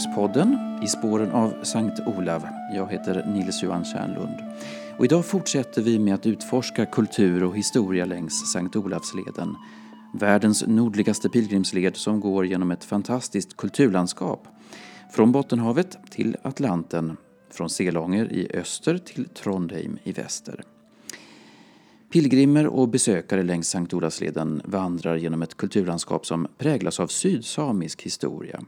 Missionspodden i spåren av Sankt Olav. Jag heter Nils-Johan Kärnlund. Och idag fortsätter vi med att utforska kultur och historia längs Sankt Olavsleden. Världens nordligaste pilgrimsled som går genom ett fantastiskt kulturlandskap. Från Bottenhavet till Atlanten, från Selånger i öster till Trondheim i väster. Pilgrimer och besökare längs Sankt Olavsleden vandrar genom ett kulturlandskap som präglas av sydsamisk historia.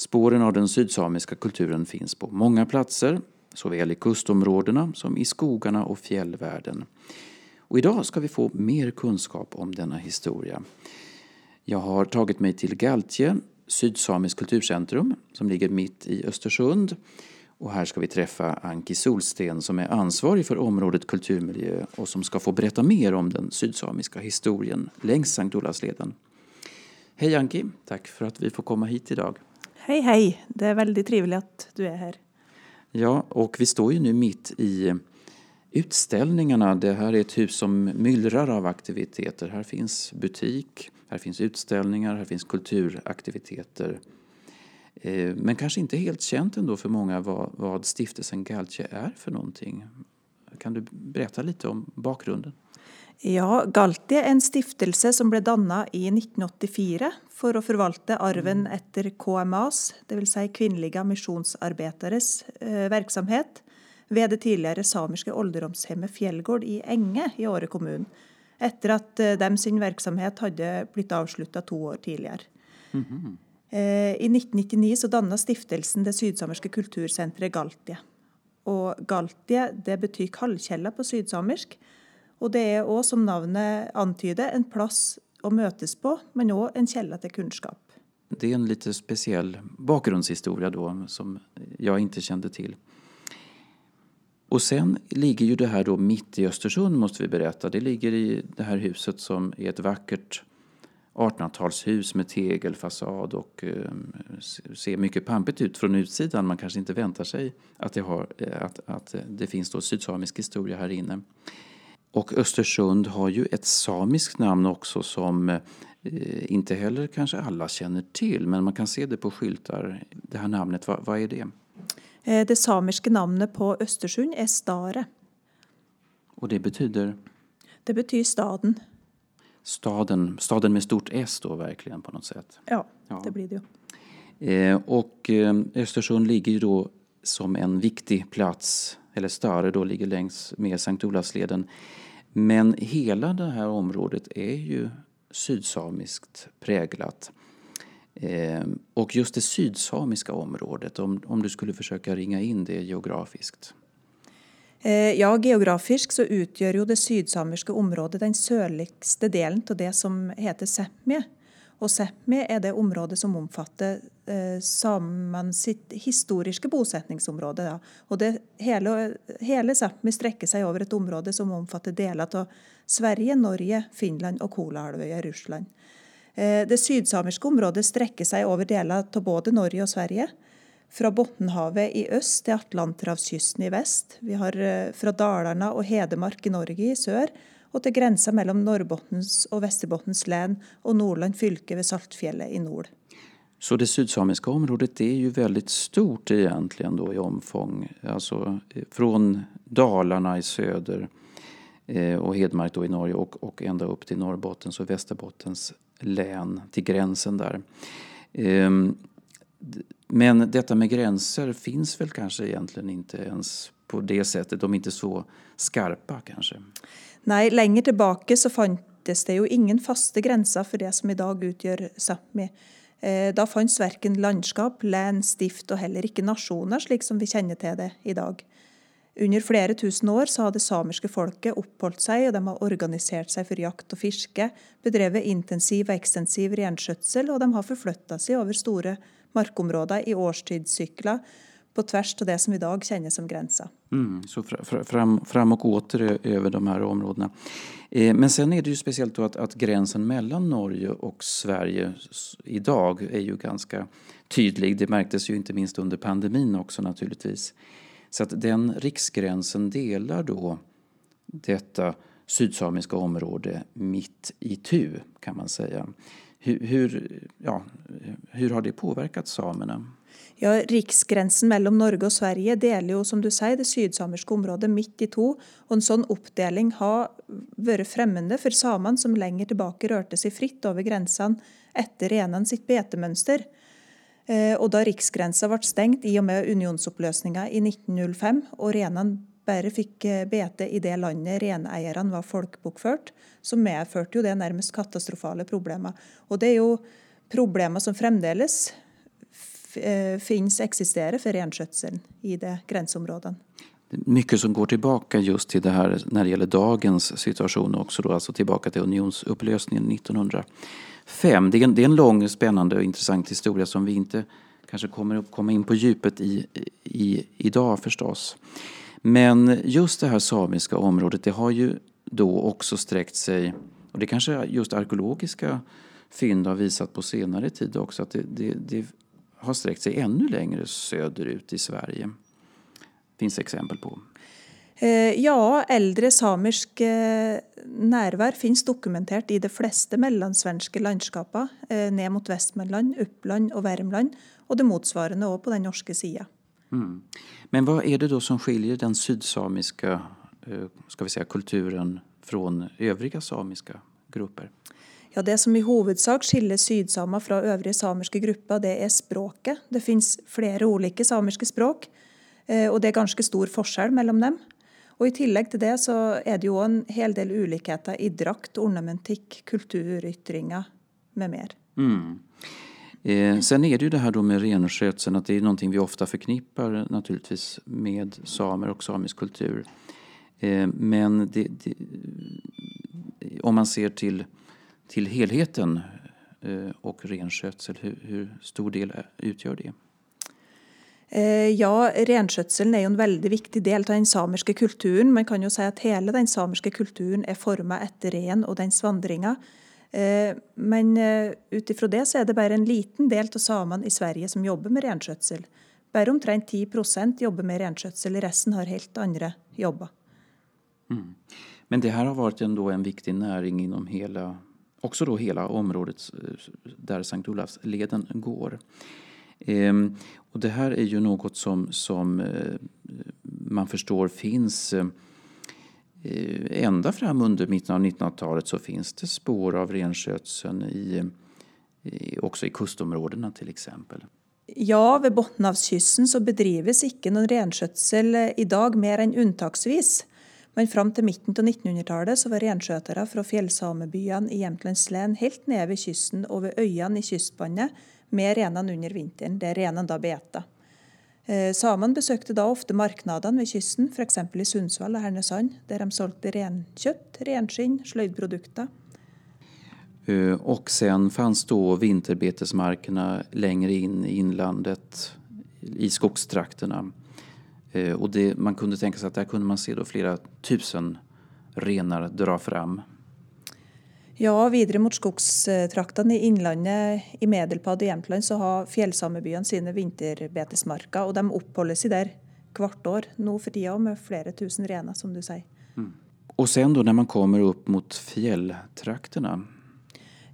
Spåren av den sydsamiska kulturen finns på många platser, såväl i kustområdena som i skogarna och fjällvärlden. Och idag ska vi få mer kunskap om denna historia. Jag har tagit mig till Galtje, Sydsamiskt kulturcentrum, som ligger mitt i Östersund och här ska vi träffa Anki Solsten som är ansvarig för området kulturmiljö och som ska få berätta mer om den sydsamiska historien längs Sankt Olavsleden. Hej Anki, tack för att vi får komma hit idag. Hej hej, det är väldigt trevligt att du är här. Ja, och vi står ju nu mitt i utställningarna. Det här är ett hus som myllrar av aktiviteter. Här finns butik, här finns utställningar, här finns kulturaktiviteter. Eh, men kanske inte helt känt ändå för många vad, vad stiftelsen Galtje är för någonting. Kan du berätta lite om bakgrunden? Ja, Galtje är en stiftelse som blev dannet i 1984 för att förvalta arven mm. efter KMAs, det vill säga kvinnliga missionsarbetares eh, verksamhet vid det tidigare samiska ålderdomshemmet Fjällgård i Änge i Åre kommun efter att eh, dem sin verksamhet hade blivit avslutad två år tidigare. Mm. Eh, I 1999 så stiftelsen det sydsamiske kultursenteret Galtie. Og Galtie det betyr kaldkjella på sydsamisk. Og det er òg, som navnet antyder, en plass å møtes på, men òg en källa till kunskap. Det är en lite speciell bakgrundshistoria då som jag inte kände till. Och sen ligger ju det här då mitt i Östersund måste vi berätta. Det ligger i det här huset som är ett vackert 1800-talshus med tegelfasad och eh, ser mycket pampigt ut från utsidan. Man kanske inte väntar sig att det, har, att, att det finns då sydsamisk historia här inne. Och Östersund har ju ett samiskt namn också som eh, inte heller kanske alla känner till men man kan se det på skyltar. Det här namnet, vad, vad är det? Det samiska namnet på Östersund är Stare. Och det betyder? Det betyder staden staden, staden med stort S då verkligen på något sätt. Ja, ja. det blir det ju. Eh, och eh, Östersund ligger ju då som en viktig plats, eller Stare då, ligger längs med Sankt Olavsleden. Men hela det här området är ju sydsamiskt präglat. Eh, och just det sydsamiska området, om, om du skulle försöka ringa in det geografiskt. Eh, ja, geografiskt så utgör ju det sydsamiska området den sydligaste delen av det som heter Sápmi. Och Sápmi är det område som omfattar eh, sitt historiska bosättningsområde. Ja. Och det, hela, hela Sápmi sträcker sig över ett område som omfattar delar av Sverige, Norge, Finland och Kolahalvön i Ryssland. Eh, det sydsamiska området sträcker sig över delar av både Norge och Sverige från Bottenhavet i öst till Atlanterhavskysten i väst. Vi har eh, från Dalarna och Hedmark i Norge i söder och till gränsen mellan Norrbottens och Västerbottens län och Nordland fylke vid Saltfjället i nord. Så det sydsamiska området är ju väldigt stort egentligen då i omfång. Alltså eh, från Dalarna i söder eh, och Hedmark då i Norge och, och ända upp till Norrbottens och Västerbottens län till gränsen där. Ehm, men detta med gränser finns väl kanske egentligen inte ens på det sättet. De är inte så skarpa kanske. Nej, längre tillbaka så fanns det ju ingen fasta gränser för det som idag utgör Sápmi. Eh, da då fanns varken landskap, län, stift og heller ikke nationer slik som vi kjenner til det idag. Under flera tusen år så har det samiska folket uppehållit sig och de har organisert seg for jakt og fiske, bedrivit intensiv och extensiv renskötsel och de har förflyttat sig över stora markområder i årstidssykler på tvärs till det som idag känns som gränsa. Mm, så fram, fram och åter över de här områdena. Eh, men sen är det ju speciellt då att, att, gränsen mellan Norge och Sverige idag är ju ganska tydlig. Det märktes ju inte minst under pandemin också naturligtvis. Så att den riksgränsen delar då detta sydsamiska område mitt i tu kan man säga. Hur, hur, ja, hur har det påverkat samerna? Ja, Riksgrensen mellom Norge og Sverige deler jo som du sier, det sydsamiske området midt i to. og En sånn oppdeling har vært fremmende for samene som lenger tilbake rørte seg fritt over grensene etter renene sitt betemønster. Eh, og Da riksgrensa ble stengt i og med unionsoppløsninga i 1905, og renene bare fikk bete i det landet reneierne var folkebokført, så medførte jo det nærmest katastrofale problemer. Og det er jo problemer som fremdeles Eh, finns, existerar för renskötseln i de gränsområden. Mycket som går tillbaka just till det här när det gäller dagens situation också då, alltså tillbaka till unionsupplösningen 1905. Det är en, det är en lång, spännande och intressant historia som vi inte kanske kommer att komma in på djupet i, i idag förstås. Men just det här samiska området det har ju då också sträckt sig, och det kanske just arkeologiska fynd har visat på senare tid också, att det, det, det har sträckt sig ännu längre söderut i Sverige. finns exempel på. Eh, ja, äldre samisk eh, närvaro finns dokumenterat i de flesta mellansvenska landskapen eh, ner mot Västmanland, Uppland och Värmland och det motsvarande också på den norska sidan. Mm. Men vad är det då som skiljer den sydsamiska ska vi säga, kulturen från övriga samiska grupper? Ja, Det som i huvudsak skiljer sydsamer från övriga samiska grupper, det är språket. Det finns flera olika samiska språk, eh, och det är ganska stor skillnad mellan dem. Och I tillägg till det så är det ju en hel del olikheter i drakt, ornamentik, kulturyttringar med mer. Mm. Eh, sen är det ju det här då med renskötseln, att det är någonting vi ofta förknippar naturligtvis med samer och samisk kultur. Eh, men det, det, om man ser till till helheten eh, och renskötsel, hur, hur stor del utgör det? Eh, ja, renskötseln är ju en väldigt viktig del av den samiska kulturen. Man kan ju säga att hela den samiska kulturen är formad efter ren och dens vandringar. Eh, men utifrån det så är det bara en liten del av samerna i Sverige som jobbar med renskötsel. Bara omtrent 10 procent jobbar med renskötsel, resten har helt andra jobb. Mm. Men det här har varit ändå en viktig näring inom hela också då hela området eh, där Sankt Olafsleden går. Ehm, och det här är ju något som, som eh, man förstår finns eh, ända fram under mitten av 1900-talet så finns det spår av renskötseln i, eh, också i kustområdena till exempel. Ja, vid Bottenhavskysten så bedrivs inte någon renskötsel eh, idag mer än undantagsvis. Men fram til midten av 1900-tallet så var renskötare från fjällsamebyarna i Jämtlands län helt nere vid kysten och vid öarna i kystbandet med renarna under vintern, där renarna då betade. Eh, Samene besökte då ofta marknaderna vid kysten, f.eks. i Sundsvall och Härnösand, där de sålde renkött, renskinn, slöjdprodukter. Eh, och sen fanns då vinterbetesmarkerna längre in i inlandet, i skogstrakterna. Eh, och det, man kunde tänka sig att där kunde man se då flera tusen renar dra fram. Ja, vidare mot skogstrakterna i inlandet i Medelpad och Jämtland så har fjällsamebyarna sina vinterbetesmarker och de uppehåller sig där kvart år nu för tiden med flera tusen renar som du säger. Mm. Och sen då när man kommer upp mot fjälltrakterna?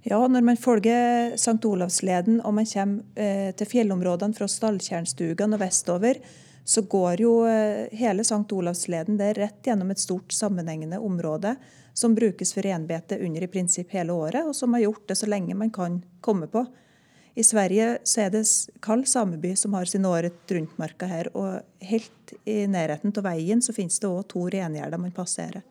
Ja, när man följer Sankt Olavsleden och man kommer eh, till fjällområdena från Stalltjärnstugan och västover så går ju eh, hela Sankt Olavsleden det rätt genom ett stort sammanhängande område som brukas för renbete under i princip hela året och som har gjort det så länge man kan komma på. I Sverige så är det Kall sameby som har sin året runt-marka här och helt i närheten av vägen så finns det också två rengärdar man passerar.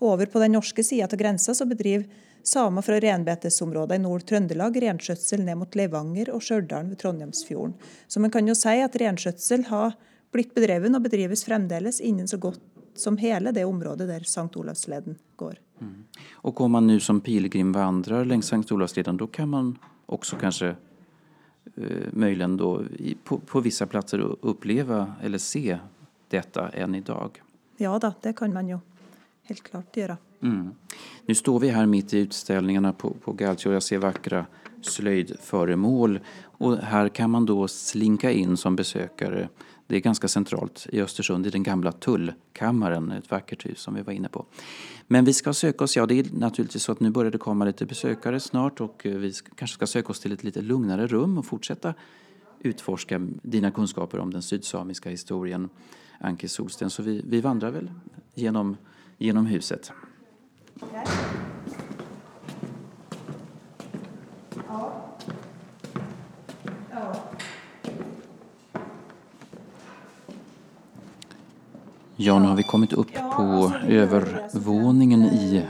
Över på den norska sidan av gränsen så bedriver samer från renbetesområden i Nord-Trøndelag renskötsel ner mot Levanger och Stjørdal vid Trondheimsfjorden. Så man kan ju säga att renskötsel har blivit bedriven och bedrivs framdeles inom så gott som hela det område där Sankt Olavsleden går. Mm. Och om man nu som pilgrim vandrar längs Sankt Olavsleden då kan man också kanske eh, möjligen då i, på, på, vissa platser uppleva eller se detta än idag? Ja, då, det kan man ju helt klart göra. Mm. Nu står vi här mitt i utställningarna på, på Galtio och jag ser vackra slöjdföremål och här kan man då slinka in som besökare det är ganska centralt i Östersund, i den gamla tullkammaren, ett vackert hus som vi var inne på. Men vi ska söka oss, ja det är naturligtvis så att nu börjar det komma lite besökare snart och eh, vi kanske ska söka oss till ett lite lugnare rum och fortsätta utforska dina kunskaper om den sydsamiska historien, Anki Solsten. Så vi, vi vandrar väl genom, genom huset. Ja, nu har vi kommit upp på övervåningen i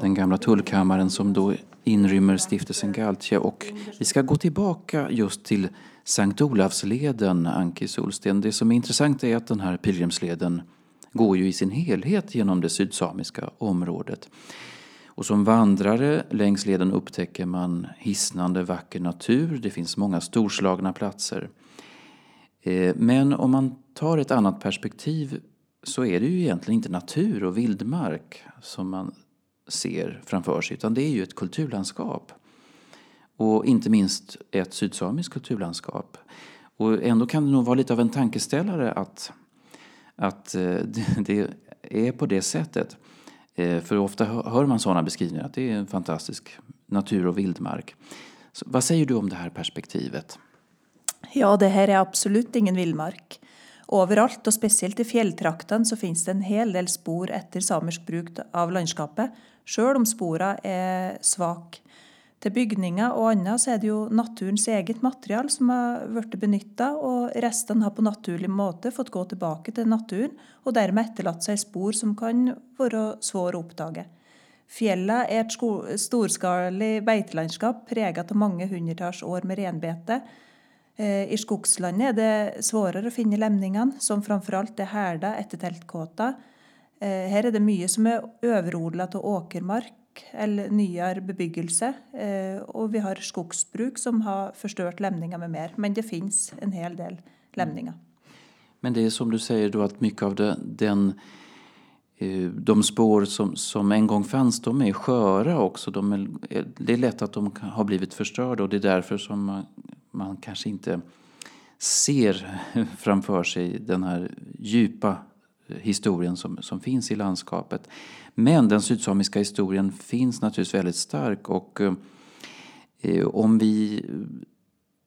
den gamla tullkammaren som då inrymmer stiftelsen Galtje och vi ska gå tillbaka just till Sankt Olavsleden, Anki Solsten. Det som är intressant är att den här pilgrimsleden går ju i sin helhet genom det sydsamiska området. Och som vandrare längs leden upptäcker man hisnande vacker natur. Det finns många storslagna platser. Eh, men om man tar ett annat perspektiv så är det ju egentligen inte natur och vildmark som man ser framför sig utan det är ju ett kulturlandskap. Och inte minst ett sydsamiskt kulturlandskap. Och ändå kan det nog vara lite av en tankeställare att, att eh, det är på det sättet. Eh, för ofta hör man sådana beskrivningar att det är en fantastisk natur och vildmark. Så vad säger du om det här perspektivet? Ja, det här är absolut ingen vildmark. Överallt och speciellt i fjälltrakten så finns det en hel del spår efter samisk bruk av landskapet, även om spåren är svag. Till byggningar och annat så är det ju naturens eget material som har varit benyttat och resten har på naturlig måte fått gå tillbaka till naturen och därmed efterlatt sig spår som kan vara svåra att upptäcka. Fjällen är ett storskaligt beitelandskap präglat av många hundratals år med renbete Eh, I skogslandet är det svårare att finna lämningarna som framförallt är härda efter tältkåta. Eh, här är det mycket som är överodlat och åkermark eller nyare bebyggelse eh, och vi har skogsbruk som har förstört lämningar med mer. Men det finns en hel del lämningar. Mm. Men det är som du säger då att mycket av det, den de spår som, som en gång fanns, de är sköra också. De är, det är lätt att de har blivit förstörda och det är därför som man man kanske inte ser framför sig den här djupa historien som, som finns i landskapet. Men den sydsamiska historien finns naturligtvis väldigt stark och eh, om vi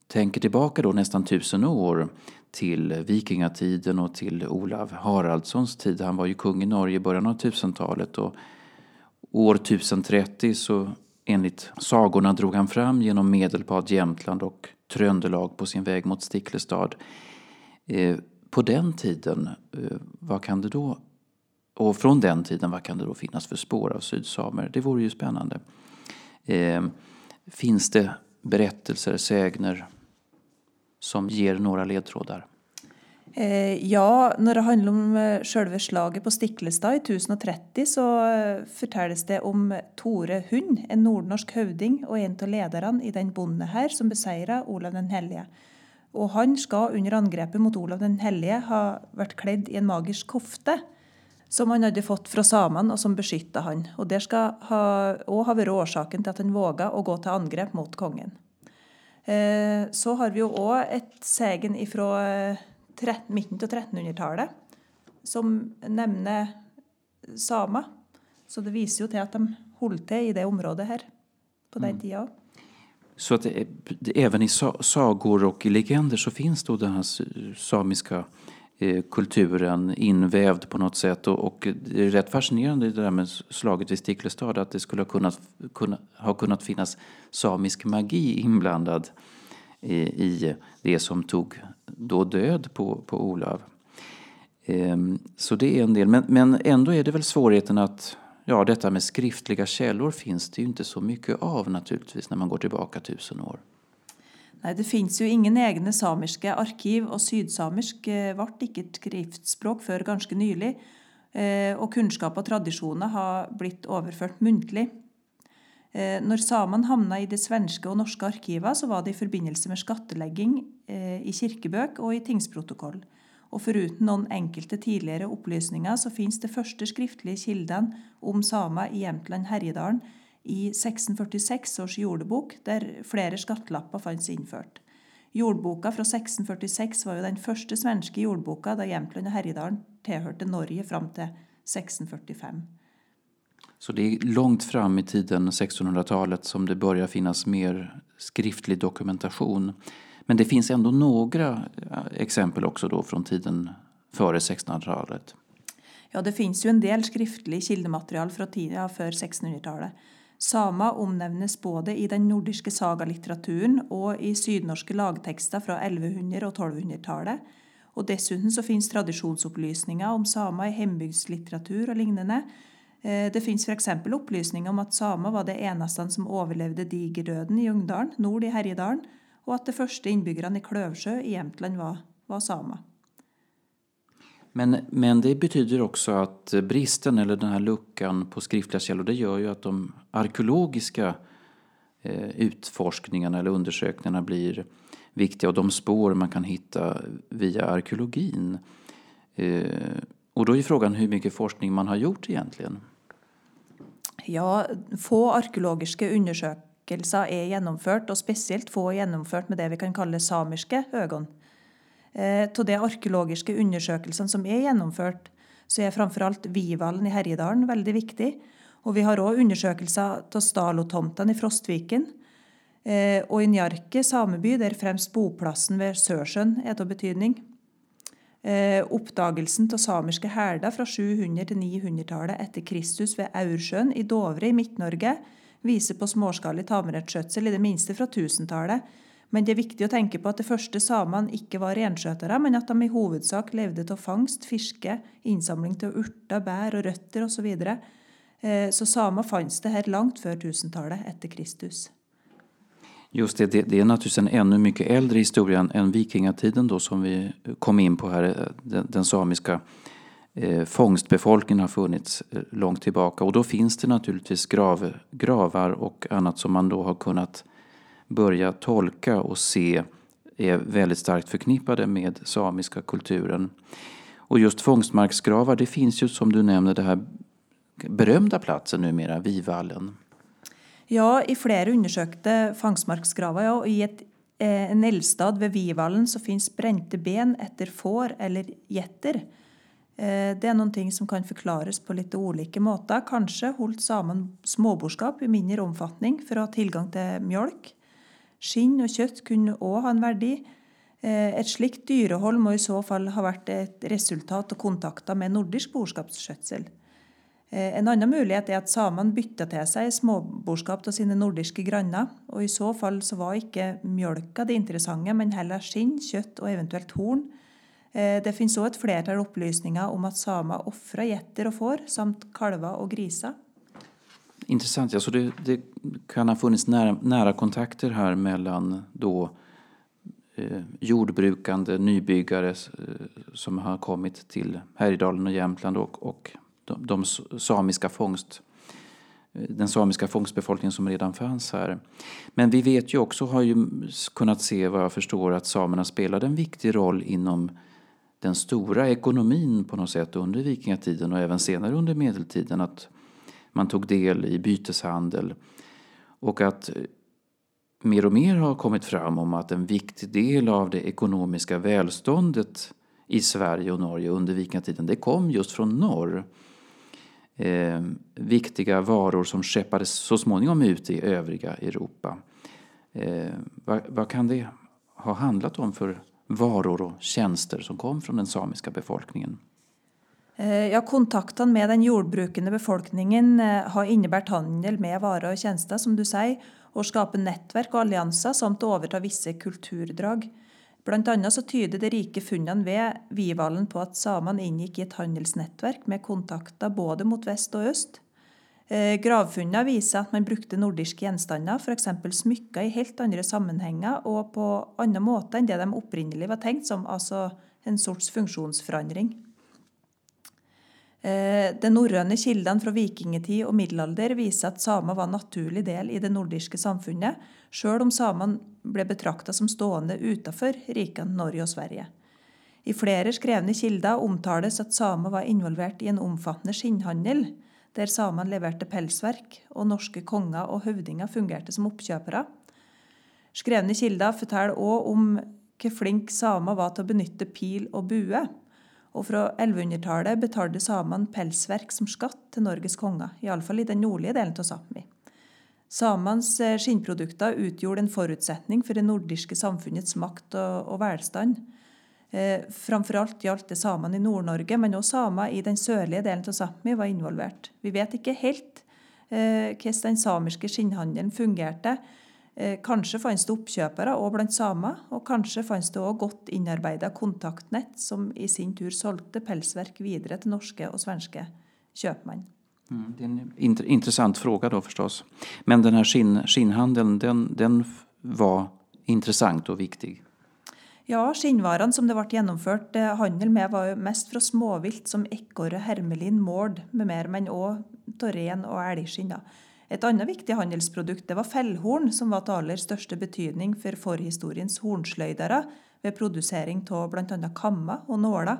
tänker tillbaka då nästan tusen år till vikingatiden och till Olav Haraldssons tid. Han var ju kung i Norge i början av 1000-talet och år 1030 så enligt sagorna drog han fram genom Medelpad, Jämtland och Tröndelag på sin väg mot Sticklestad. Eh, på den tiden, eh, vad kan det då och från den tiden, vad kan det då finnas för spår av sydsamer? Det vore ju spännande. Eh, finns det berättelser, sägner som ger några ledtrådar? Eh, ja, när det handlar om eh, själva slaget på Stiklestad i 1030 så eh, berättas det om Tore Hund, en nordnorsk hövding och en av ledarna i den bonde här som besegrade Olav den helige. Och han ska under angreppet mot Olav den helige ha varit klädd i en magisk kofte som han hade fått från saman och som beskyttade han. Och det ska ha, och ha varit orsaken till att han vågade gå till angrepp mot kungen. Eh, så har vi ju också ett sägen ifrån mitten av 1300-talet som nämner samer. Så det visar ju till att de höll till i det området här på den mm. tiden. Så att det, det, även i sagor och i legender så finns då den här samiska eh, kulturen invävd på något sätt. Och, och, det är rätt fascinerande det där med slaget vid Sticklestad att det skulle ha kunnat, kunna, ha kunnat finnas samisk magi inblandad i, i det som tog då död på, på Olav. Ehm, så det är en del. Men, men ändå är det väl svårigheten att ja, detta med skriftliga källor finns det ju inte så mycket av naturligtvis när man går tillbaka tusen år. Nej, det finns ju ingen egna samiska arkiv och sydsamisk eh, vart inte ett skriftspråk för ganska nyligen. Eh, och kunskap och traditioner har blivit överfört muntligt. Eh, när samene hamnade i de svenska och norska arkiven så var det i förbindelse med skattlegging eh, i kyrkoböcker och i tingsprotokoll. Och förutom någon enkelte tidigare upplysningar så finns det första skriftliga kilden om samer i Jämtland Härjedalen i 1646 års jordebok där flera skattlappar fanns infört. Jordboka fra 1646 var jo den første svenske jordboka da Jämtland og Härjedalen tilhørte Norge fram til 1645. Så det är långt fram i tiden, 1600-talet, som det börjar finnas mer skriftlig dokumentation. Men det finns ändå några eh, exempel också då från tiden före 1600-talet. Ja, det finns ju en del skriftlig kildematerial från tiden före 1600-talet. Sama omnämnes både i den nordiska sagalitteraturen och i sydnorska lagtexter från 1100- och 1200-talet. Och dessutom så finns traditionsupplysningar om samer i hembygdslitteratur och liknande. Eh, det finns f.eks. opplysninger om at samer var det eneste som overlevde digerdøden i Ungdalen, nord i Herjedalen, og at de første innbyggerne i Kløvsjø i Jämtland var, var samer. Men, men det betyder också att bristen eller den här luckan på skriftliga källor det gör ju att de arkeologiska eh, utforskningarna eller undersökningarna blir viktiga och de spår man kan hitta via arkeologin. Eh, och då är frågan hur mycket forskning man har gjort egentligen. Ja, få arkeologiska undersökelser är genomfört och speciellt få är genomfört med det vi kan kalla samiska ögon. Eh, till de arkeologiska undersøkelsene som är genomfört så är framförallt Vivallen i Härjedalen väldigt viktig. Och vi har också undersökelser av Stalotomten i Frostviken. Eh, och i Njarke sameby, där främst boplatsen vid Sörsjön är av betydning. Eh, oppdagelsen av samiske herder fra 700- til 900-tallet etter Kristus ved Aursjøen i Dovre i Midt-Norge viser på småskalig tamrettskjøtsel i det minste fra 1000-tallet, men det er viktig å tenke på at de första samerna inte var renskötare, men at de i huvudsak levde av fångst, fiske, insamling av urter, bär och rötter osv. Så, vidare. Eh, så samer fanns det här långt före 1000-talet etter Kristus. Just det, det, det, är naturligtvis en ännu mycket äldre historia än vikingatiden då som vi kom in på här. Den, den samiska eh, fångstbefolkningen har funnits eh, långt tillbaka och då finns det naturligtvis grav, gravar och annat som man då har kunnat börja tolka och se är väldigt starkt förknippade med samiska kulturen. Och just fångstmarksgravar, det finns ju som du nämner den här berömda platsen numera, Vivallen. Ja, i flera undersökta fångstmarksgravar ja, och i ett, eh, en eldstad vid Vivallen så finns bränta ben efter får eller getter. Eh, det är någonting som kan förklaras på lite olika måter. Kanske hållt samman småborskap i mindre omfattning för att ha tillgång till mjölk. Skinn och kött kunde också ha en värde. Eh, et slikt dyrehåll må i så fall ha varit ett resultat av kontakter med nordisk boskapsskötsel. Eh, en annen mulighet er at samene bytta til seg småborskap av sine nordiske granner. og I så fall så var ikke mjølka det interessante, men heller skinn, kjøtt og eventuelt horn. Eh, det finnes òg et flertall opplysninger om at samer ofra getter og får, samt kalver og griser. Intressant. Alltså det, det kan ha funnits nära, nära kontakter här mellan då eh, jordbrukande nybyggare eh, som har kommit till Härjedalen och Jämtland och, och de, de, samiska fångst, eh, den samiska fångstbefolkningen som redan fanns här. Men vi vet ju också, har ju kunnat se vad jag förstår, att samerna spelade en viktig roll inom den stora ekonomin på något sätt under vikingatiden och även senare under medeltiden. Att man tog del i byteshandel och att eh, mer och mer har kommit fram om att en viktig del av det ekonomiska välståndet i Sverige och Norge under vikingatiden, det kom just från norr. Eh, viktiga varor som skeppades så småningom ut i övriga Europa. Eh, vad, vad kan det ha handlat om för varor och tjänster som kom från den samiska befolkningen? Eh, ja, kontakten med den jordbrukande befolkningen eh, har inneburit handel med varor och tjänster, som du säger, och skape nätverk och allianser samt överta vissa kulturdrag. Blant annet så tyder de rike funnene ved Vivalen på at samene inngikk i et handelsnettverk med kontakter både mot vest og øst. Eh, gravfunnene viser at man brukte nordiske gjenstander, f.eks. smykker, i helt andre sammenhenger og på annen måte enn det de opprinnelig var tenkt som, altså en sorts funksjonsforandring. Eh, De norrøne kildene fra vikingtid og middelalder viser at samer var en naturlig del i det nordiske samfunnet, sjøl om samene ble betrakta som stående utenfor rikene Norge og Sverige. I flere skrevne kilder omtales at samer var involvert i en omfattende skinnhandel, der samene leverte pelsverk, og norske konger og høvdinger fungerte som oppkjøpere. Skrevne kilder forteller också om hvor flink samer var til å benytte pil og bue. Og fra 1100-tallet betalte samene pelsverk som skatt til Norges konger, iallfall i den nordlige delen av Sápmi. Samenes eh, skinnprodukter utgjorde en forutsetning for det nordiske samfunnets makt og, og velstand. Eh, framfor alt gjaldt det samene i Nord-Norge, men også samer i den sørlige delen av Sápmi var involvert. Vi vet ikke helt eh, hvordan den samiske skinnhandelen fungerte, kanskje fantes det oppkjøpere òg blant samer, og kanskje fantes det òg godt innarbeida kontaktnett som i sin tur solgte pelsverk videre til norske og svenske kjøpmenn. Mm, det är en intressant fråga då förstås. Men den här skinn, skinnhandeln den, den var intressant och viktig? Ja, skinnvarene som det ble gjennomført eh, handel med, var jo mest fra småvilt som ekorre, hermelin, mård med mer, men òg av ren og elgskinn. Et annet viktig handelsprodukt det var fellhorn, som var til aller største betydning for forhistoriens hornsløydere ved produsering av bl.a. kammer og nåler.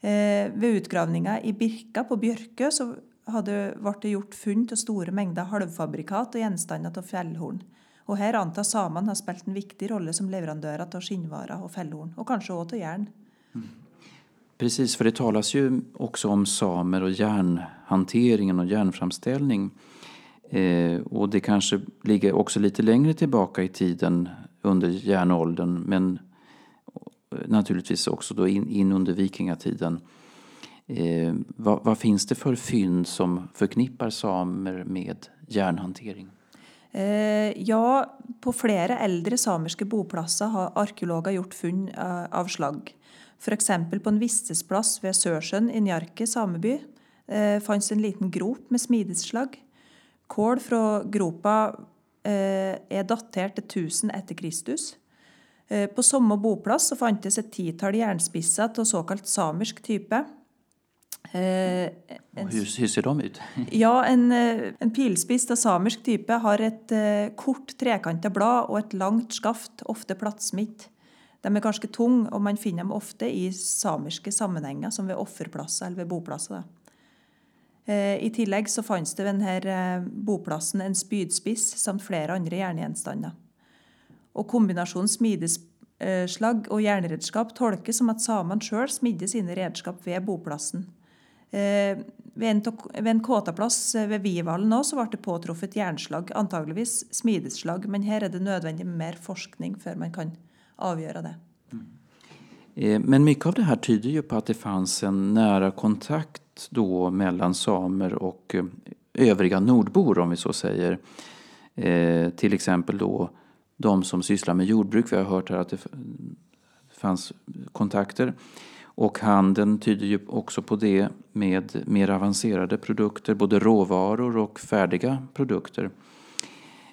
Eh, ved utgravninga i Birka på Bjørkø så hadde, ble det gjort funn av store mengder halvfabrikat og gjenstander av fellhorn. Og her antas samene har spilt en viktig rolle som leverandører av skinnvarer og fellhorn, og kanskje også av jern. Mm. Precis, för det talas ju också om samer och järnhanteringen och järnframställning. Eh, och det kanske ligger också lite längre tillbaka i tiden under järnåldern men naturligtvis också då in, in under vikingatiden. Eh, vad, vad, finns det för fynd som förknippar samer med järnhantering? Eh, ja, på flera äldre samiska boplatser har arkeologer gjort fynd eh, av slagg. exempel på en vistesplass vid Sörsjön i Njarke sameby eh, fanns en liten grop med smidesslagg. Kål fra gropa eh, er datert til 1000 etter Kristus. Eh, på samme boplass så fantes et titall jernspisser av såkalt samisk type. Eh, hur, ser de ut? ja, en, en, pilspiss av samisk type har et kort, trekanta blad og et langt skaft, ofte plattsmitt. De er ganske tunge, og man finner dem ofte i samiske sammenhenger, som ved offerplasser eller ved boplasser. Eh, Eh, I tillegg så fantes det ved denne eh, boplassen en spydspiss samt flere andre jerngjenstander. Og kombinasjonen smideslag og jernredskap tolkes som at samene sjøl smidde sine redskap ved boplassen. Eh, ved en, ved en kåtaplass ved Vivallen også ble det påtruffet jernslag, antageligvis smideslag, men her er det nødvendig med mer forskning før man kan avgjøre det. Mm. Men mycket av det här tyder ju på att det fanns en nära kontakt då mellan samer och eh, övriga nordbor om vi så säger. Eh, till exempel då de som sysslar med jordbruk. Vi har hört här att det fanns kontakter. Och handeln tyder ju också på det med mer avancerade produkter, både råvaror och färdiga produkter.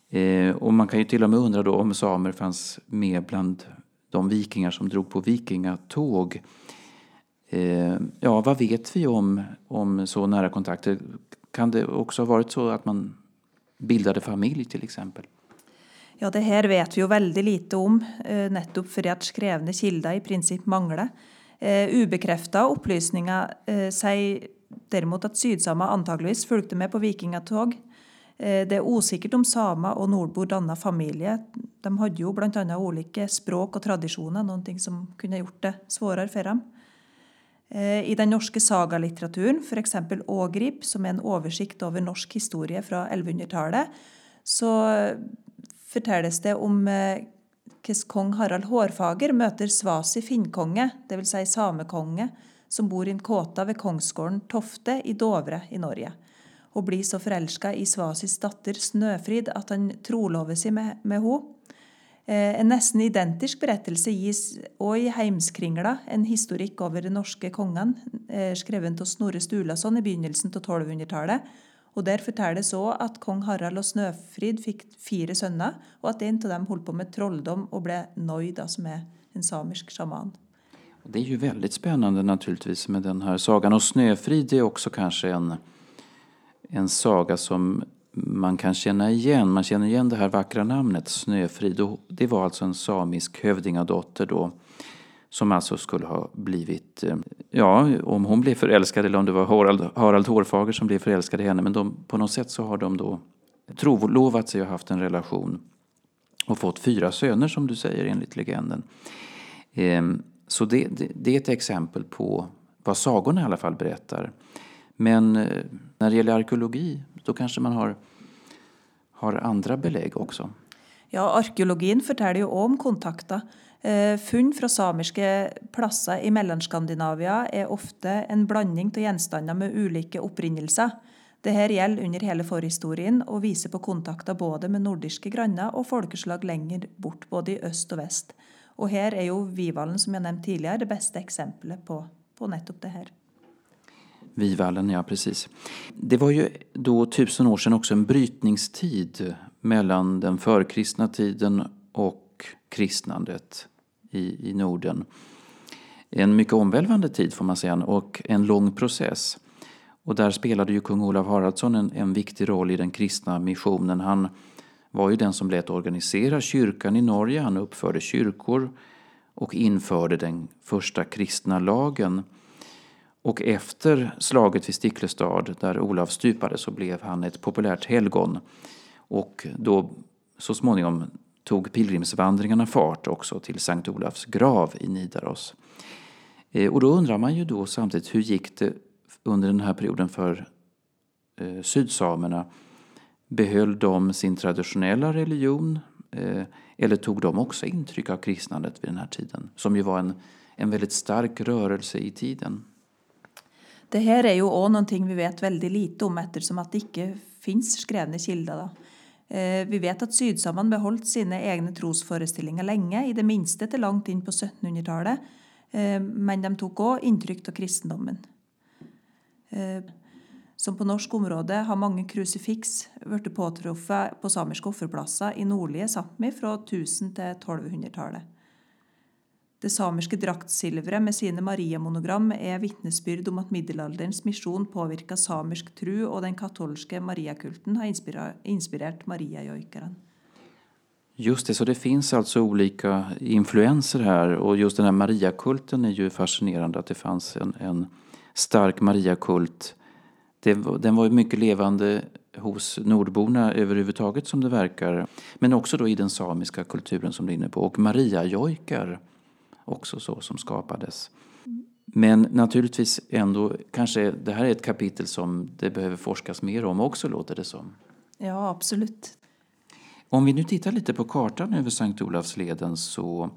Eh, och man kan ju till och med undra då om samer fanns med bland de vikingar som drog på vikingatåg Eh, Eh, ja, vad vet vi om, om så nära kontakter? Kan det också ha varit så att man bildade familj till exempel? Ja, det här vet vi ju väldigt lite om, eh, nettopp för att skrivna kilder i princip. Eh, obekräftade Eh, upplysningar eh, säger däremot att sydsamer antagligen följde med på vikingatog. Eh, det är osäkert om samer och nordbor dannade familj. De hade ju bland annat olika språk och traditioner, någonting som ha gjort det svårare för dem. Eh, I den norske sagalitteraturen, f.eks. Ågrip, som er en oversikt over norsk historie fra 1100-tallet, så fortelles det om eh, hvordan kong Harald Hårfager møter Svasi finnkonge, dvs. Si samekonge, som bor i en kåta ved kongsgården Tofte i Dovre i Norge. Og blir så forelska i Svasis datter Snøfrid at han trolover seg med, med henne. Eh, en nesten identisk berettelse gis òg i Heimskringla, en historikk over de norske kongene, eh, skriven skrevet av Snorre Sturlason i begynnelsen av 1200-tallet. Og Der fortelles òg at kong Harald og Snøfrid fikk fire sønner, og at en av dem holdt på med trolldom og ble nöjd som er en samisk sjaman. Det är ju väldigt spännande naturligtvis med den här sagan. Och Snöfrid är också kanske en, en saga som man kan känna igen. Man känner igen det här vackra namnet Snöfrid. Det var alltså en samisk hövdingadotter då som alltså skulle ha blivit, eh, ja, om hon blev förälskad eller om det var Harald, Harald Hårfager som blev förälskad i henne. Men de, på något sätt så har de då trolovat sig och haft en relation. och fått fyra söner som du säger enligt legenden. Ehm, så det, det, det är ett exempel på vad sagorna i alla fall berättar. Men eh, när det gäller arkeologi då kanske man har, har andra belägg också. Ja, arkeologin forteller jo om kontakter. Eh, funn fra samiske plasser i Mellanskandinavien är ofta en blandning av gjenstander med ulike opprinnelser. här gäller under hela förhistorien och visar på kontakter både med nordiska grannar och folkeslag längre bort, både i öst och väst. Och här är ju Vivalen, som jag nevnte tidigare, det bästa exemplet på, på nettopp det här. Vivallen, ja precis. Det var ju då tusen år sedan också en brytningstid mellan den förkristna tiden och kristnandet i, i Norden. En mycket omvälvande tid får man säga och en lång process. Och där spelade ju kung Olav Haraldsson en, en viktig roll i den kristna missionen. Han var ju den som lät organisera kyrkan i Norge. Han uppförde kyrkor och införde den första kristna lagen. Och efter slaget vid Sticklestad, där Olav stupade, så blev han ett populärt helgon. Och då så småningom tog pilgrimsvandringarna fart också till Sankt Olafs grav i Nidaros. Eh, och då undrar man ju då samtidigt hur gick det under den här perioden för eh, sydsamerna? Behöll de sin traditionella religion eh, eller tog de också intryck av kristnandet vid den här tiden? Som ju var en, en väldigt stark rörelse i tiden. Det här är ju också någonting vi vet väldigt lite om eftersom att det inte finns skrivna källor. Eh, vi vet att sydsamene beholdt sina egna trosföreställningar länge, i det minsta till långt in på 1700-talet, eh, men de tog också intryck av kristendomen. Eh, som på norsk område har många krucifix blitt påtruffet på samiska offerplatser i nordliga Sápmi från 1000- till 1200-talet. Det samiske draktsilveret med sine Maria-monogram er vitnesbyrd om at middelalderens misjon påvirka samisk tru, og den katolske mariakulten har inspirerat mariajoikaren. Just det, så det finns alltså olika influenser här och just den här mariakulten är ju fascinerande att det fanns en, en stark mariakult. Den var ju mycket levande hos nordborna överhuvudtaget som det verkar. Men också då i den samiska kulturen som du är inne på. Och mariajojkar också så som skapades. Men naturligtvis ändå, kanske det här är ett kapitel som det behöver forskas mer om också låter det som. Ja, absolut. Om vi nu tittar lite på kartan över Sankt Olafsleden så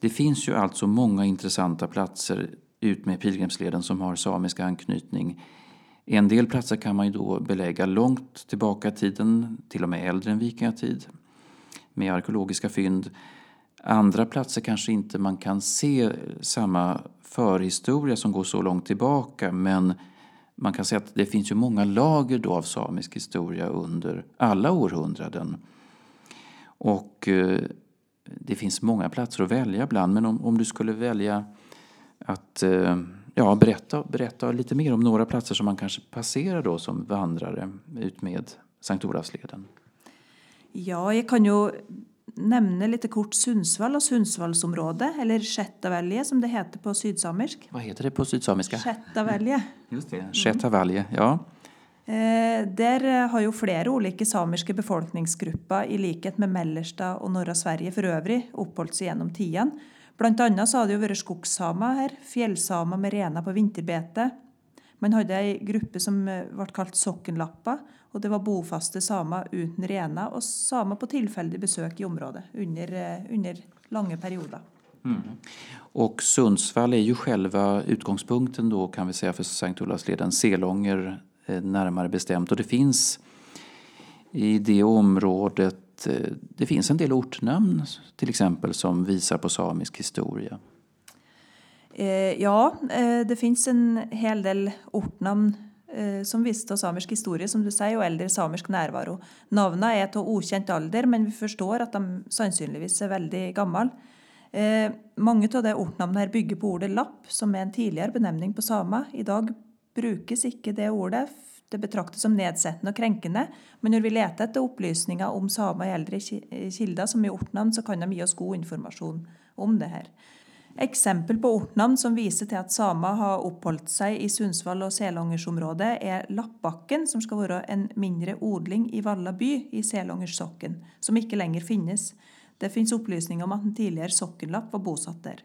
det finns ju alltså många intressanta platser ut med pilgrimsleden som har samisk anknytning. En del platser kan man ju då belägga långt tillbaka i tiden, till och med äldre än vikingatid, med arkeologiska fynd. Andra platser kanske inte man kan se samma förhistoria som går så långt tillbaka men man kan säga att det finns ju många lager då av samisk historia under alla århundraden. Och eh, det finns många platser att välja bland men om, om du skulle välja att eh, ja, berätta, berätta lite mer om några platser som man kanske passerar då som vandrare ut med Sankt Olavsleden. Ja, jag kan ju nämna lite kort Sundsvall och Sundsvallsområdet, eller Sjettavalje som det heter på sydsamisk. Vad heter det på sydsamiska? Sjettavalje. Just det, Sjettavalje, ja. Eh, där har ju flera olika samiska befolkningsgrupper i likhet med mellersta och norra Sverige för övrigt uppehållit sig genom tiden. Bland annat så har det ju varit skogssamer här, fjällsamer med renar på vinterbete. Man hade en grupp som var eh, kallad sockenlappa och det var bofaste samer utan rena och samer på tillfällig besök i området under, eh, under långa perioder. Mm. Och Sundsvall är ju själva utgångspunkten då kan vi säga för Sankt Olavsleden, Selånger eh, närmare bestämt. Och det finns i det området, eh, det finns en del ortnamn till exempel som visar på samisk historia. Ja, det finns en hel del ortnamn Eh, som visste samisk historia som du säger, och äldre samisk närvaro. Navna är av okänd ålder, men vi förstår att de sannolikt är väldigt gamla. Eh, många av de ortnamnen här bygger på ordet lapp, som är en tidigare benämning på sama. I dag inte det ordet. Det betraktas som nedsättande och kränkande. Men när vi letar efter upplysningar om sama i äldre kilder, som i ortnamn, så kan de ge oss god information om det här. Eksempel på ortnamn som viser til at samer har oppholdt seg i Sundsvall og Selångersområdet, er Lappbakken, som skal være en mindre odling i Valla by i Selångerssokken, som ikke lenger finnes. Det finnes opplysninger om at en tidligere sokkenlapp var bosatt der.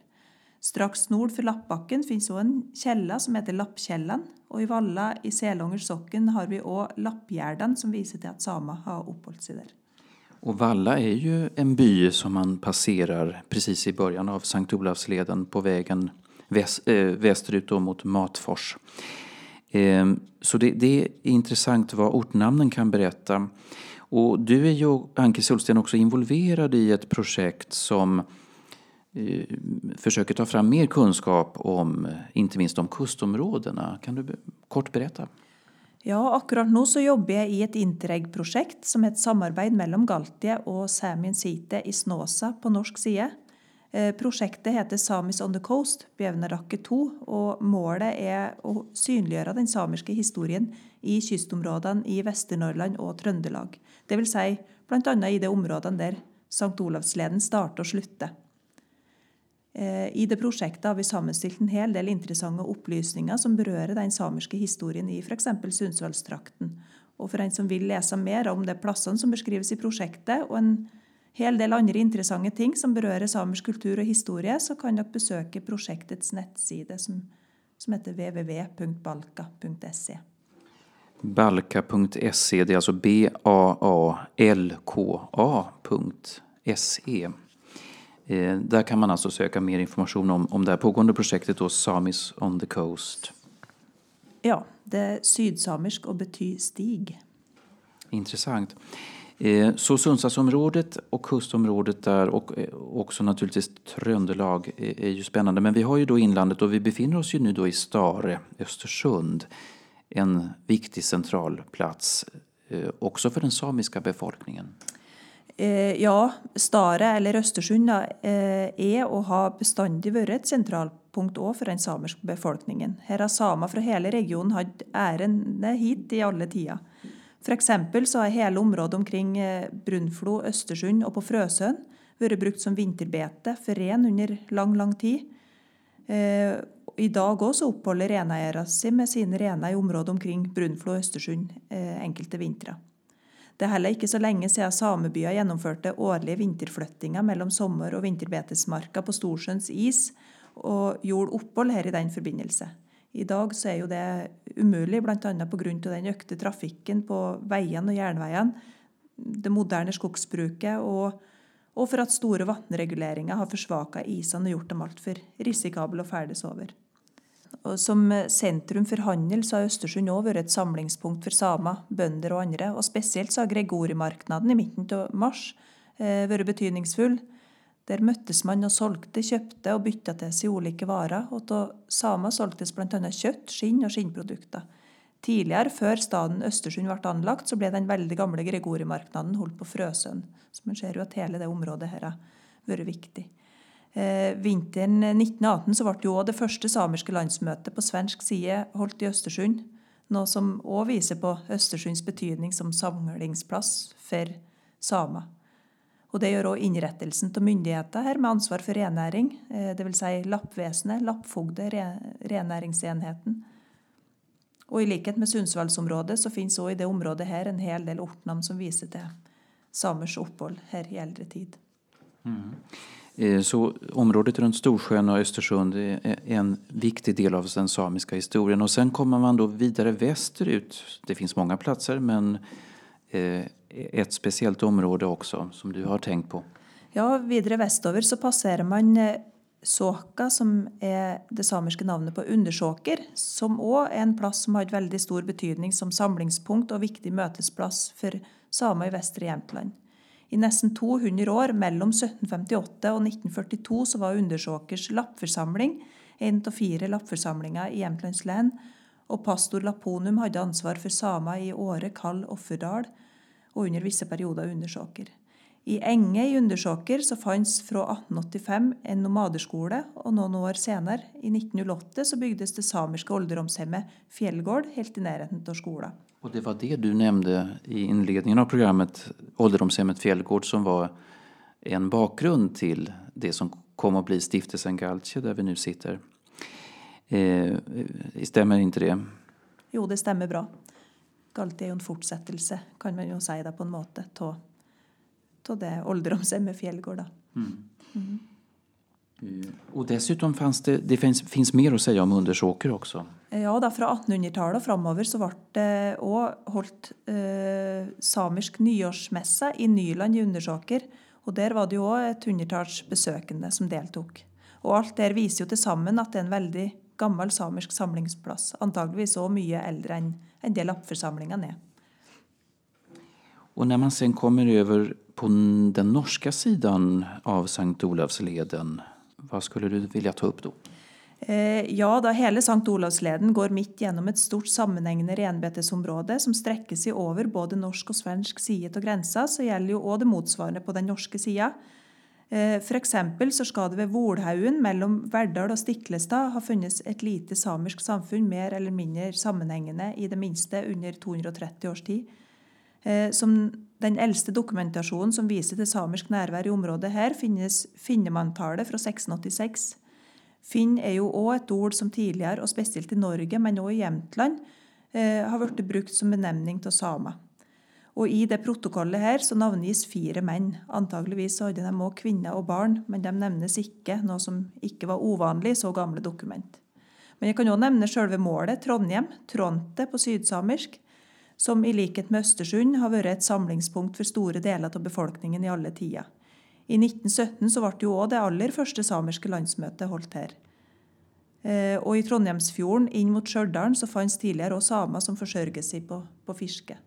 Straks nord for Lappbakken finnes òg en kjella som heter Lappkjellan, og i Valla i Selångers socken har vi òg Lappgjerdan, som viser til at samer har oppholdt seg der. Och Valla är ju en by som man passerar precis i början av Sankt Olavsleden på vägen väst, äh, eh, västerut då mot Matfors. Ehm, så det, det, är intressant vad ortnamnen kan berätta. Och du är ju, Anke Solsten, också involverad i ett projekt som eh, försöker ta fram mer kunskap om, inte minst om kustområdena. Kan du kort berätta? Ja, akkurat nå så jobber jeg i et Interreg-prosjekt som er et samarbeid mellom Galtie og Samin Site i Snåsa på norsk side. Eh, prosjektet heter Samis on the Coast, Bjevnarakke 2, og målet er å synliggjøre den samiske historien i kystområdene i Vester-Norrland og Trøndelag. Dvs. Si bl.a. i de områdene der St. Olavsleden starter og slutter. Eh, I det prosjektet har vi sammenstilt en hel del interessante opplysninger som berører den samiske historien i f.eks. Sundsvallstrakten. Og for en som vil lese mer om de plassene som beskrives i prosjektet, og en hel del andre interessante ting som berører samisk kultur og historie, så kan dere besøke prosjektets nettside som, som heter www.balka.se. Balka.se, det är alltså B-A-A-L-K-A.se. Eh, där kan man alltså söka mer information om, om det här pågående projektet då, Samis on the Coast. Ja, det är sydsamisk och betyder stig. Intressant. Eh, så Sundsvallsområdet och kustområdet där och eh, också naturligtvis Tröndelag är ju spännande. Men vi har ju då inlandet och vi befinner oss ju nu då i Stare, Östersund. En viktig central plats också för den samiska befolkningen. Eh, ja, Stare eller Östersund, eh, har bestandig varit ett sentralpunkt också för den samiska befolkningen. Här har samer från hela regionen haft ärende hit i alla tider. F.eks. så har hela området omkring eh, Brunflo, Östersund och på Frösön varit brukt som vinterbete för ren under lång, lång tid. Eh, I dag också uppehåller renägarna sig med sina renar i området omkring Brunflo och Östersund eh, enkelte vintrar. Det er heller ikke så lenge siden samebyer gjennomførte årlige vinterflyttinger mellom sommer- og vinterbetesmarka på Storsjøens is, og gjorde opphold her i den forbindelse. I dag så er jo det umulig, bl.a. pga. den økte trafikken på veiene og jernveiene, det moderne skogsbruket og, og for at store vannreguleringer har forsvaka isene og gjort dem altfor risikable å ferdes over. Og som sentrum for handel så har Østersund òg vært et samlingspunkt for samer, bønder og andre. Og spesielt så har Gregorimarknaden i midten av mars eh, vært betydningsfull. Der møttes man og solgte, kjøpte og bytta til seg ulike varer. Og av samer solgtes bl.a. kjøtt, skinn og skinnprodukter. Tidligere, før staden Østersund ble anlagt, så ble den veldig gamle Gregorimarknaden holdt på Frøsund. Så man ser jo at hele det området her har vært viktig. Eh, vinteren 1918 så ble jo også det første samiske landsmøtet på svensk side holdt i Østersund. Noe som òg viser på Østersunds betydning som samlingsplass for samer. Og Det gjør òg innrettelsen av myndigheter her med ansvar for renæring, eh, dvs. Si lappvesenet, lappfogde, renæringsenheten. Og I likhet med Sundsvallsområdet så finnes òg i det området her en hel del ortnamn som viser til samers opphold her i eldre tid. Mm. Eh, så området runt Storsjön och Östersund är en viktig del av den samiska historien. Och sen kommer man då vidare västerut. Det finns många platser men eh, ett speciellt område också som du har tänkt på. Ja, vidare västover så passerar man eh, Såka, som är det samiska namnet på Undersåker, som också är en plats som har ett väldigt stor betydning som samlingspunkt och viktig mötesplats för samer i västra Jämtland. I nesten 200 år, mellom 1758 og 1942, så var Undersåkers lappforsamling en av fire lappforsamlinger i Jämtlands län, og pastor Laponum hadde ansvar for samer i Åre, Kall, Offerdal og under visse perioder Undersåker. I Enge i Undersåker så fantes fra 1885 en nomadeskole, og noen år senere, i 1908, så bygdes det samiske olderdomshemmet Fjellgård helt i nærheten av skolen. Och det var det du nämnde i inledningen av programmet, ålderdomshemmet Fjällgård, som var en bakgrund till det som kom att bli stiftelsen Galtje där vi nu sitter. Eh, stämmer inte det? Jo, det stämmer bra. Galtje är en fortsättelse, kan man ju säga på en måte, av det ålderdomshemmet Fjällgård. Mm. Mm. Och dessutom fanns det, det finns, finns mer att säga om Undersåker också. Ja, da, fra 1800-tallet og framover så ble det òg holdt eh, samisk nyårsmesse i Nyland i Undersåker. Og der var det jo òg et hundretalls besøkende som deltok. Og alt der viser jo til sammen at det er en veldig gammel samisk samlingsplass. Antageligvis òg mye eldre enn en del appforsamlingene er. Och när man sen kommer över på den norska sidan av Sankt Olavsleden vad skulle du vilja ta upp då? Eh, ja, da hele Sankt Olavsleden går midt gjennom et stort sammenhengende renbetesområde som strekker seg over både norsk og svensk side av grensa, så gjelder jo òg det motsvarende på den norske sida. Eh, F.eks. så skal det ved Volhaugen mellom Verdal og Stiklestad ha funnes et lite samisk samfunn mer eller mindre sammenhengende, i det minste under 230 års tid. Eh, som den eldste dokumentasjonen som viser til samisk nærvær i området her, finnes finnemanntallet fra 1686. Finn er jo òg et ord som tidligere, og spesielt i Norge, men òg i Jämtland, eh, har blitt brukt som benevning av samer. Og I det protokollet her så navngis fire menn. Antageligvis hadde de òg kvinner og barn, men de nevnes ikke, noe som ikke var uvanlig i så gamle dokument. Men jeg kan òg nevne selve målet, Trondheim, Tronte på sydsamisk, som i likhet med Östersund har varit ett samlingspunkt för stora delar av befolkningen i alla tider. I 1917 så ble ju också det aller första samiska landsmötet holdt här. Och eh, i Trondheimsfjorden in mot Stjørdal så fanns tidigare också samer som försörjde sig på, på fiske.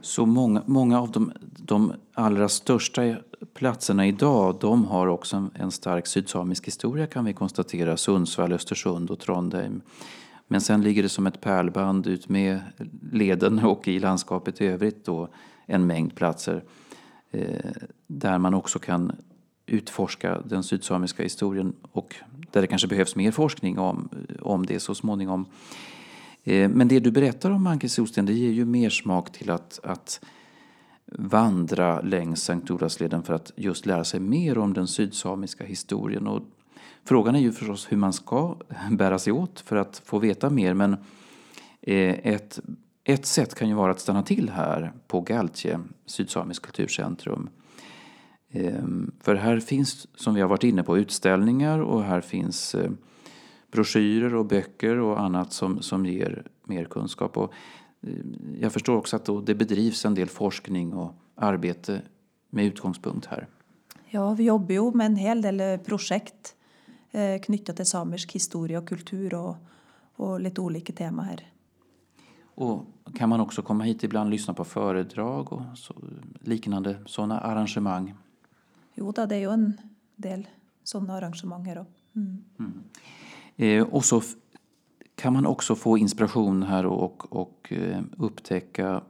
Så många, många av de, de allra största platserna idag de har också en, en stark sydsamisk historia kan vi konstatera. Sundsvall, Östersund och Trondheim. Men sen ligger det som ett pärlband ut med leden och i landskapet i övrigt då en mängd platser eh, där man också kan utforska den sydsamiska historien och där det kanske behövs mer forskning om, eh, om det så småningom. Eh, men det du berättar om Anki Solsten det ger ju mer smak till att, att vandra längs Sankt Olavsleden för att just lära sig mer om den sydsamiska historien. Och Frågan är ju förstås hur man ska bära sig åt för att få veta mer men eh, ett, ett sätt kan ju vara att stanna till här på Galtje, sydsamiskt kulturcentrum. Ehm, för här finns, som vi har varit inne på, utställningar och här finns eh, broschyrer och böcker och annat som, som ger mer kunskap. Och eh, jag förstår också att det bedrivs en del forskning och arbete med utgångspunkt här. Ja, vi jobbar ju med en hel del projekt knytta till samisk historia och kultur och, och lite olika teman här. Och kan man också komma hit ibland och lyssna på föredrag och så, liknande sådana arrangemang? Jo, då, det är ju en del sådana arrangemang här. Mm. Mm. Eh, och så kan man också få inspiration här och, och eh, upptäcka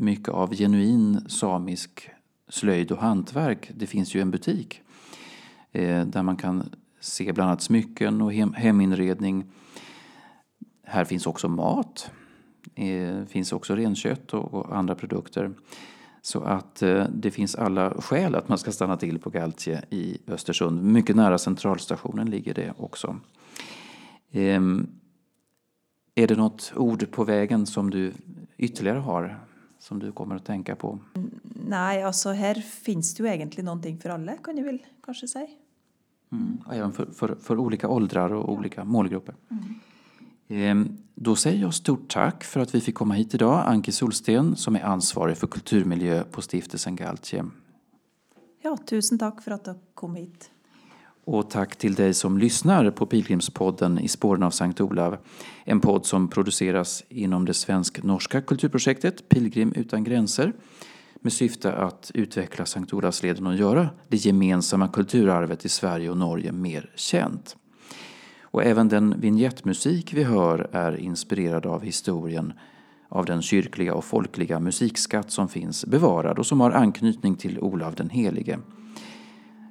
mycket av genuin samisk slöjd och hantverk. Det finns ju en butik eh, där man kan se bland annat smycken och hem, heminredning. Här finns också mat. Det finns också renkött och, andra produkter. Så att eh, det finns alla skäl att man ska stanna till på Galtje i Östersund. Mycket nära centralstationen ligger det också. Ehm, är det något ord på vägen som du ytterligare har som du kommer att tänka på? Nej, alltså här finns det ju egentligen någonting för alla kan jag väl kanske säga. Mm. Även för, för, för, olika åldrar och olika målgrupper. Mm. Ehm, då säger jag stort tack för att vi fick komma hit idag. Anki Solsten som är ansvarig för kulturmiljö på stiftelsen Galtje. Ja, tusen tack för att du kom hit. Och tack till dig som lyssnar på Pilgrimspodden i spåren av Sankt Olav. En podd som produceras inom det svensk-norska kulturprojektet Pilgrim utan gränser med syfte att utveckla Sankt Olavsleden och göra det gemensamma kulturarvet i Sverige och Norge mer känt. Och även den vignettmusik vi hör är inspirerad av historien av den kyrkliga och folkliga musikskatt som finns bevarad och som har anknytning till Olav den helige.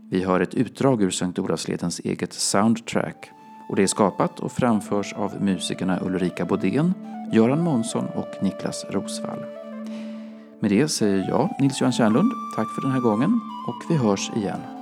Vi hör ett utdrag ur Sankt Olavsledens eget soundtrack och det är skapat och framförs av musikerna Ulrika Bodén, Göran Månsson och Niklas Rosvall. Med det säger jag, Nils-Johan Kärnlund, tack för den här gången och vi hörs igen.